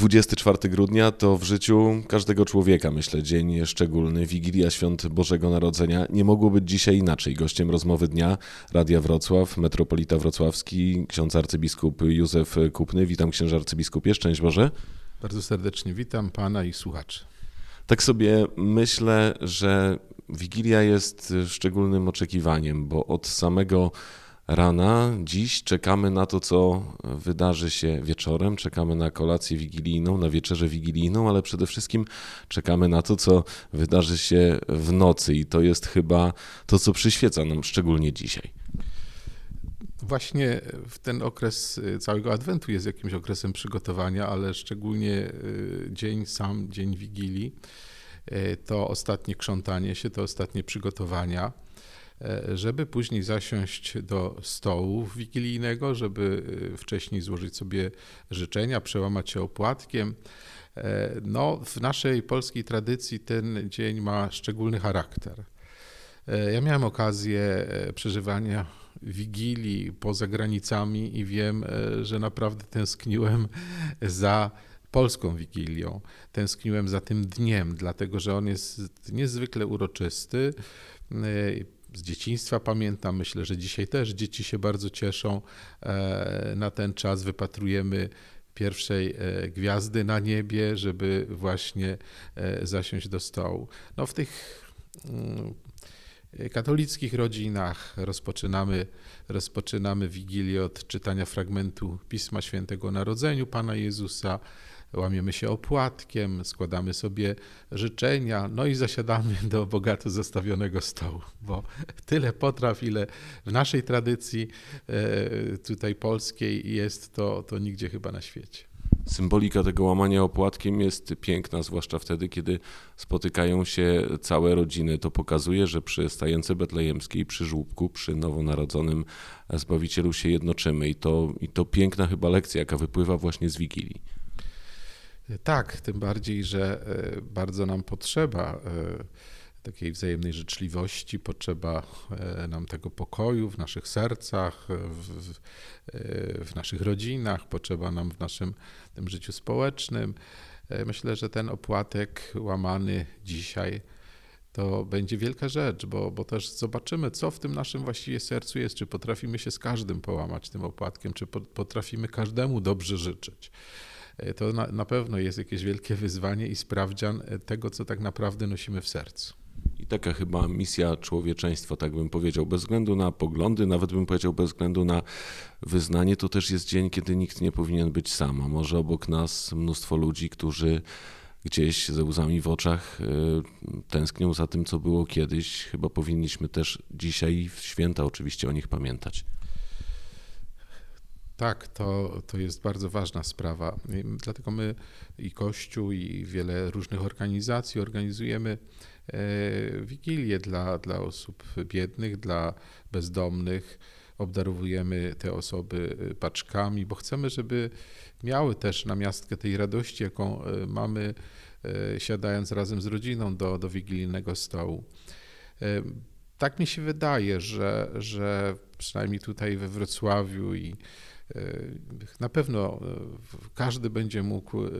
24 grudnia to w życiu każdego człowieka, myślę, dzień szczególny, Wigilia Świąt Bożego Narodzenia. Nie mogło być dzisiaj inaczej. Gościem rozmowy dnia Radia Wrocław, metropolita wrocławski, ksiądz arcybiskup Józef Kupny. Witam księże arcybiskupie, szczęść Boże. Bardzo serdecznie witam pana i słuchaczy. Tak sobie myślę, że Wigilia jest szczególnym oczekiwaniem, bo od samego rana. Dziś czekamy na to, co wydarzy się wieczorem, czekamy na kolację wigilijną, na wieczerzę wigilijną, ale przede wszystkim czekamy na to, co wydarzy się w nocy i to jest chyba to, co przyświeca nam szczególnie dzisiaj. Właśnie w ten okres całego Adwentu jest jakimś okresem przygotowania, ale szczególnie y, dzień sam, dzień Wigilii, y, to ostatnie krzątanie się, to ostatnie przygotowania. E, żeby później zasiąść do stołu wigilijnego, żeby e, wcześniej złożyć sobie życzenia, przełamać się opłatkiem. E, no, w naszej polskiej tradycji ten dzień ma szczególny charakter. Ja miałem okazję przeżywania wigilii poza granicami i wiem, że naprawdę tęskniłem za polską wigilią. Tęskniłem za tym dniem, dlatego że on jest niezwykle uroczysty z dzieciństwa pamiętam, myślę, że dzisiaj też dzieci się bardzo cieszą e, na ten czas. Wypatrujemy pierwszej e, gwiazdy na niebie, żeby właśnie e, zasiąść do stołu. No w tych mm, katolickich rodzinach rozpoczynamy, rozpoczynamy Wigilię od czytania fragmentu Pisma Świętego Narodzeniu Pana Jezusa, łamiemy się opłatkiem, składamy sobie życzenia, no i zasiadamy do bogato zastawionego stołu, bo tyle potraw, ile w naszej tradycji e, tutaj polskiej jest, to, to nigdzie chyba na świecie. Symbolika tego łamania opłatkiem jest piękna, zwłaszcza wtedy, kiedy spotykają się całe rodziny. To pokazuje, że przy stajence betlejemskiej, przy żłóbku, przy nowonarodzonym Zbawicielu się jednoczymy. I to, I to piękna chyba lekcja, jaka wypływa właśnie z Wigilii. Tak, tym bardziej, że e, bardzo nam potrzeba e, takiej wzajemnej życzliwości, potrzeba e, nam tego pokoju w naszych sercach, w, w, naszych rodzinach, potrzeba nam w naszym tym życiu społecznym. Myślę, że ten opłatek łamany dzisiaj to będzie wielka rzecz, bo, bo też zobaczymy, co w tym naszym właściwie sercu jest, czy potrafimy się z każdym połamać tym opłatkiem, czy potrafimy każdemu dobrze życzyć. E, to na, na pewno jest jakieś wielkie wyzwanie i sprawdzian e, tego, co tak naprawdę nosimy w sercu. I taka chyba misja człowieczeństwa, tak bym powiedział, bez względu na poglądy, nawet bym powiedział bez względu na wyznanie, to też jest dzień, kiedy nikt nie powinien być sam. A może obok nas mnóstwo ludzi, którzy gdzieś ze łzami w oczach e, tęsknią za tym, co było kiedyś. Chyba powinniśmy też dzisiaj w święta oczywiście o nich pamiętać. Tak, to, to jest bardzo ważna sprawa. Dlatego my i Kościół, i wiele różnych organizacji organizujemy e, wigilie dla, dla osób biednych, dla bezdomnych. Obdarowujemy te osoby e, paczkami, bo chcemy, żeby miały też na miastkę tej radości, jaką e, mamy siadając razem z rodziną do, do wigilijnego stołu. Tak mi się wydaje, że, że przynajmniej tutaj we Wrocławiu i na pewno e, każdy będzie mógł e,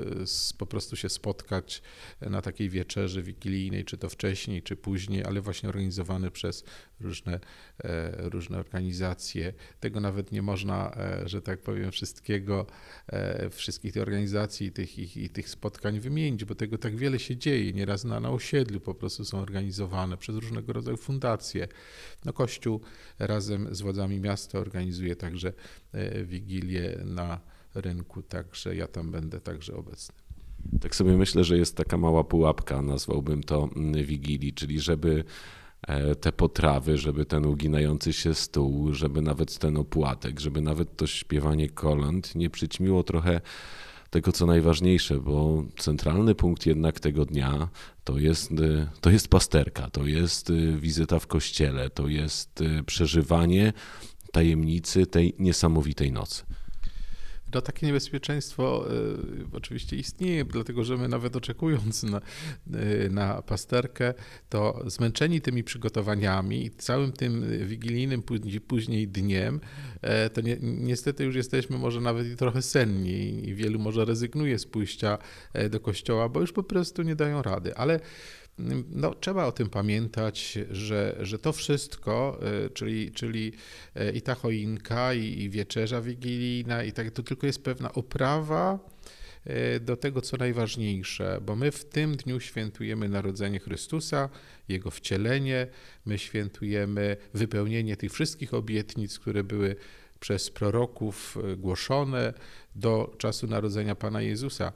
po prostu się spotkać na takiej wieczerzy wigilijnej, czy to wcześniej, czy później, ale właśnie organizowany przez różne, e, różne organizacje. Tego nawet nie można, że tak powiem, wszystkiego, wszystkich tych organizacji tych, i tych spotkań wymienić, bo tego tak wiele się dzieje. Nieraz na, na osiedlu po prostu są organizowane przez różnego rodzaju fundacje. No, Kościół razem z władzami miasta organizuje także Wigilię na rynku, także ja tam będę także obecny. Tak sobie myślę, że jest taka mała pułapka, nazwałbym to mm, Wigilii, czyli żeby e, te potrawy, żeby ten uginający się stół, żeby nawet ten opłatek, żeby nawet to śpiewanie kolęd nie przyćmiło trochę tego, co najważniejsze, bo centralny punkt jednak tego dnia to jest, e, to jest pasterka, to jest e, wizyta w kościele, to jest przeżywanie tajemnicy tej niesamowitej nocy. No takie niebezpieczeństwo y, oczywiście istnieje, dlatego że my nawet oczekując na, y, na pasterkę, to zmęczeni tymi przygotowaniami i całym tym wigilijnym później dniem, e, to ni niestety już jesteśmy może nawet i trochę senni i wielu może rezygnuje z pójścia e, do kościoła, bo już po prostu nie dają rady. Ale no, trzeba o tym pamiętać, że, że to wszystko, e, czyli, czyli e, i ta choinka, i, i wieczerza wigilijna, i tak, to tylko jest pewna oprawa e, do tego, co najważniejsze, bo my w tym dniu świętujemy narodzenie Chrystusa, Jego wcielenie, my świętujemy wypełnienie tych wszystkich obietnic, które były przez proroków głoszone do czasu narodzenia Pana Jezusa.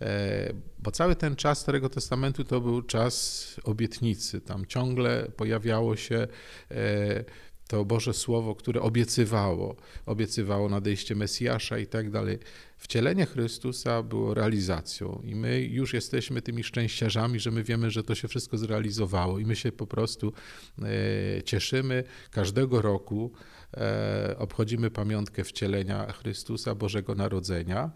E, bo cały ten czas Starego Testamentu to był czas obietnicy. Tam ciągle pojawiało się e, to Boże Słowo, które obiecywało, obiecywało nadejście Mesjasza i tak dalej. Wcielenie Chrystusa było realizacją i my już jesteśmy tymi szczęściarzami, że my wiemy, że to się wszystko zrealizowało i my się po prostu e, cieszymy każdego roku, obchodzimy pamiątkę wcielenia Chrystusa, Bożego Narodzenia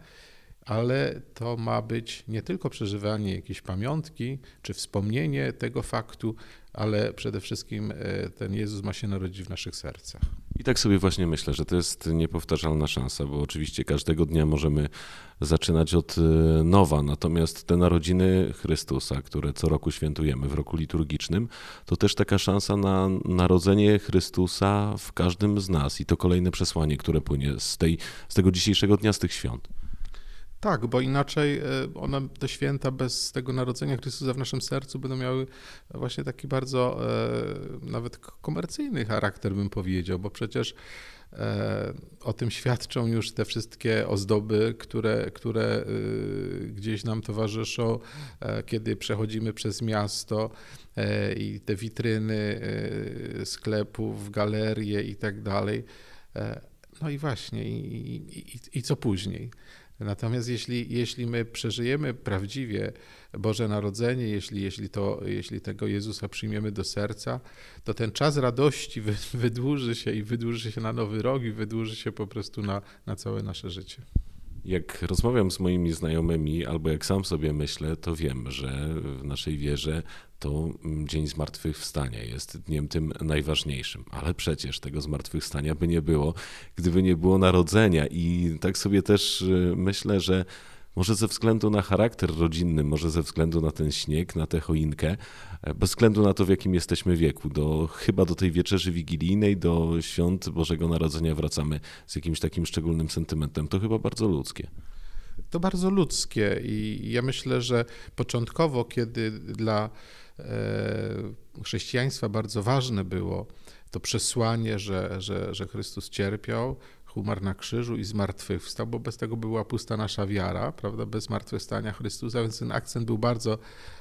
ale to ma być nie tylko przeżywanie jakiejś pamiątki czy wspomnienie tego faktu, ale przede wszystkim e, ten Jezus ma się narodzić w naszych sercach. I tak sobie właśnie myślę, że to jest niepowtarzalna szansa, bo oczywiście każdego dnia możemy zaczynać od e, nowa, natomiast te narodziny Chrystusa, które co roku świętujemy w roku liturgicznym, to też taka szansa na narodzenie Chrystusa w każdym z nas i to kolejne przesłanie, które płynie z, tej, z tego dzisiejszego dnia, z tych świąt. Tak, bo inaczej e, one, te święta bez tego narodzenia Chrystusa w naszym sercu będą miały właśnie taki bardzo e, nawet komercyjny charakter, bym powiedział, bo przecież e, o tym świadczą już te wszystkie ozdoby, które, które gdzieś nam towarzyszą, kiedy przechodzimy przez miasto i te witryny sklepów, galerie i tak dalej. No i właśnie, i, i, i co później? Natomiast jeśli, jeśli my przeżyjemy prawdziwie Boże Narodzenie, jeśli, jeśli, to, jeśli tego Jezusa przyjmiemy do serca, to ten czas radości wydłuży się i wydłuży się na nowy rok i wydłuży się po prostu na, na całe nasze życie. Jak rozmawiam z moimi znajomymi, albo jak sam sobie myślę, to wiem, że w naszej wierze to Dzień Zmartwychwstania jest dniem tym najważniejszym. Ale przecież tego zmartwychwstania by nie było, gdyby nie było narodzenia. I tak sobie też y, myślę, że może ze względu na charakter rodzinny, może ze względu na ten śnieg, na tę choinkę, e, bez względu na to, w jakim jesteśmy wieku, do, chyba do tej wieczerzy wigilijnej, do świąt Bożego Narodzenia wracamy z jakimś takim szczególnym sentymentem. To chyba bardzo ludzkie. To bardzo ludzkie i ja myślę, że początkowo, kiedy dla e, chrześcijaństwa bardzo ważne było to przesłanie, że, że, że Chrystus cierpiał, umarł na krzyżu i zmartwychwstał, bo bez tego była pusta nasza wiara, prawda, bez zmartwychwstania Chrystusa, więc ten akcent był bardzo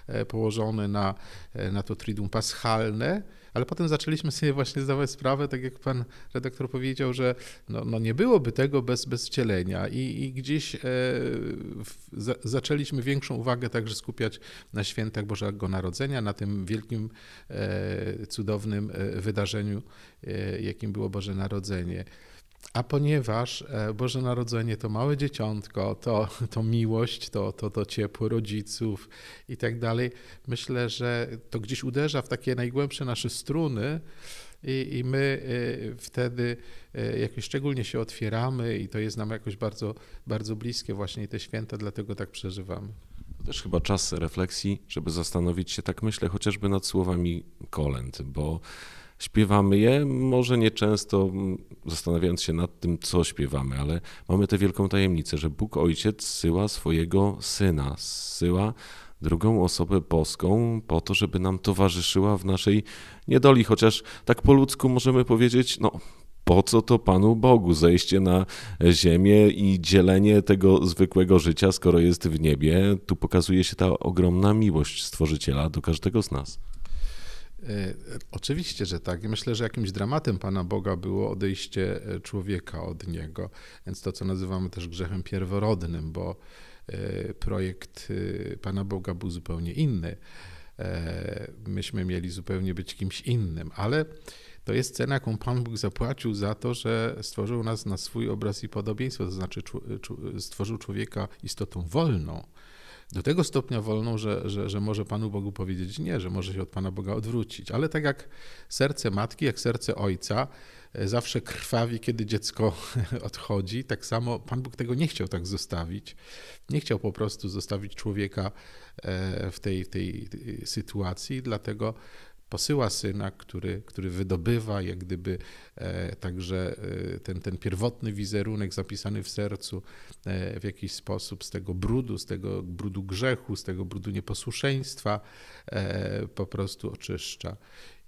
e, położony na, e, na to triduum paschalne, ale potem zaczęliśmy sobie właśnie zdawać sprawę, tak jak pan redaktor powiedział, że no, no nie byłoby tego bez, bez wcielenia i, i gdzieś e, w, za, zaczęliśmy większą uwagę także skupiać na świętach Bożego Narodzenia, na tym wielkim, e, cudownym e, wydarzeniu, e, jakim było Boże Narodzenie. A ponieważ e, Boże Narodzenie to małe dzieciątko, to, to miłość, to, to, to ciepło rodziców i tak dalej, myślę, że to gdzieś uderza w takie najgłębsze nasze struny. I, I, my e, wtedy e, jakoś szczególnie się otwieramy, i to jest nam jakoś bardzo, bardzo bliskie, właśnie te święta, dlatego tak przeżywamy. To też chyba czas refleksji, żeby zastanowić się, tak myślę, chociażby nad słowami kolęd, bo Śpiewamy je, może nie często mm, zastanawiając się nad tym, co śpiewamy, ale mamy tę wielką tajemnicę, że Bóg Ojciec syła swojego Syna, syła drugą osobę boską po to, żeby nam towarzyszyła w naszej niedoli, chociaż tak po ludzku możemy powiedzieć, no po co to Panu Bogu zejście na ziemię i dzielenie tego zwykłego życia, skoro jest w niebie? Tu pokazuje się ta ogromna miłość Stworzyciela do każdego z nas. E, oczywiście, że tak. Myślę, że jakimś dramatem Pana Boga było odejście e, człowieka od Niego. Więc to, co nazywamy też grzechem pierworodnym, bo e, projekt Pana Boga był zupełnie inny. Myśmy mieli zupełnie być kimś innym, ale to jest cena, jaką Pan Bóg zapłacił za to, że stworzył nas na swój obraz i podobieństwo, to znaczy stworzył człowieka istotą wolną. Do tego stopnia wolną, że, że, że może Panu Bogu powiedzieć nie, że może się od Pana Boga odwrócić. Ale tak jak serce matki, jak serce ojca, e, zawsze krwawi, kiedy dziecko odchodzi. Tak samo Pan Bóg tego nie chciał tak zostawić. Nie chciał po prostu zostawić człowieka e, w tej, tej sytuacji, dlatego posyła syna, który, który wydobywa jak gdyby e, także e, ten, ten pierwotny wizerunek zapisany w sercu e, w jakiś sposób z tego brudu, z tego brudu grzechu, z tego brudu nieposłuszeństwa po prostu oczyszcza.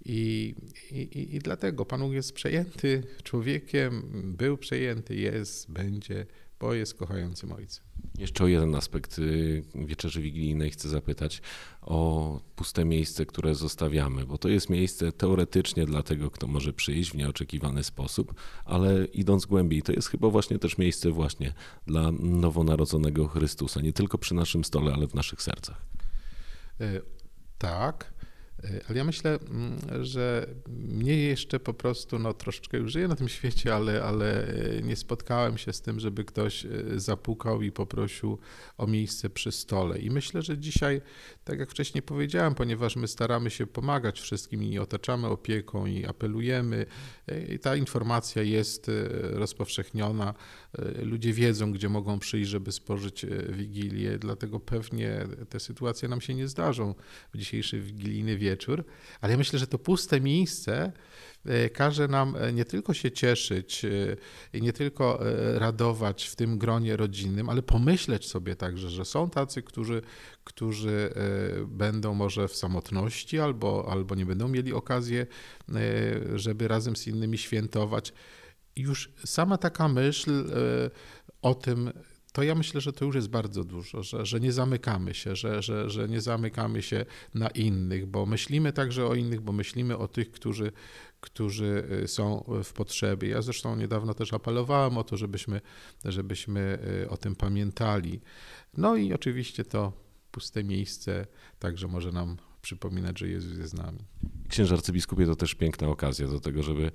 I, i, I dlatego Pan Bóg jest przejęty człowiekiem, był przejęty, jest, będzie, bo jest kochającym Ojcem. Jeszcze o jeden aspekt y, wieczerzy wigilijnej chcę zapytać o puste miejsce, które zostawiamy, bo to jest miejsce teoretycznie dla tego, kto może przyjść w nieoczekiwany sposób, ale idąc głębiej, to jest chyba właśnie też miejsce właśnie dla nowonarodzonego Chrystusa, nie tylko przy naszym stole, ale w naszych sercach. E, tak. E, ale ja myślę, mm, że mnie jeszcze po prostu, no troszeczkę już żyję na tym świecie, ale, ale e, nie spotkałem się z tym, żeby ktoś e, zapukał i poprosił o miejsce przy stole. I myślę, że dzisiaj, tak jak wcześniej powiedziałem, ponieważ my staramy się pomagać wszystkim i otaczamy opieką i apelujemy, i ta informacja jest rozpowszechniona, ludzie wiedzą, gdzie mogą przyjść, żeby spożyć wigilię, dlatego pewnie te sytuacje nam się nie zdarzą w dzisiejszy wigilijny wieczór ale ja myślę, że to puste miejsce e, każe nam e, nie tylko się cieszyć e, i nie tylko radować w tym gronie rodzinnym, ale pomyśleć sobie także, że są tacy, którzy, którzy będą może w samotności albo, albo nie będą mieli okazji, żeby razem z innymi świętować. Już sama taka myśl o tym, to ja myślę, że to już jest bardzo dużo, że, że nie zamykamy się, że, że, że nie zamykamy się na innych, bo myślimy także o innych, bo myślimy o tych, którzy, którzy y, są w potrzebie. Ja zresztą niedawno też apelowałem o to, żebyśmy, żebyśmy y, o tym pamiętali. No i oczywiście to puste miejsce także może nam przypominać, że Jezus jest z nami. Księże arcybiskupie to też piękna okazja do tego, żeby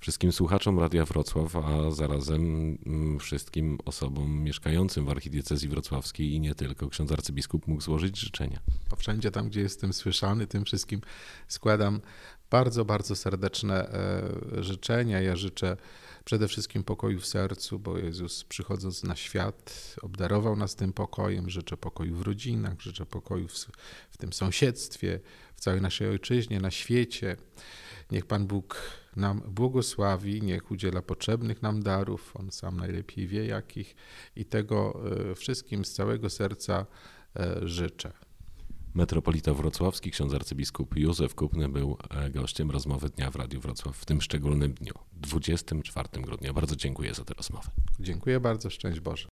wszystkim słuchaczom Radia Wrocław, a zarazem mm, wszystkim osobom mieszkającym w archidiecezji wrocławskiej i nie tylko. Ksiądz arcybiskup mógł złożyć życzenia. Wszędzie tam, gdzie jestem słyszany, tym wszystkim składam bardzo, bardzo serdeczne e, życzenia. Ja życzę przede wszystkim pokoju w sercu, bo Jezus przychodząc na świat obdarował nas tym pokojem. Życzę pokoju w rodzinach, życzę pokoju w, w tym sąsiedztwie, w całej naszej ojczyźnie, na świecie. Niech Pan Bóg nam błogosławi, niech udziela potrzebnych nam darów, On sam najlepiej wie jakich i tego e, wszystkim z całego serca e, życzę. Metropolita Wrocławski, ksiądz arcybiskup Józef Kupny był e, gościem rozmowy Dnia w Radiu Wrocław w tym szczególnym dniu, 24 grudnia. Bardzo dziękuję za tę rozmowę. Dziękuję bardzo, szczęść Boże.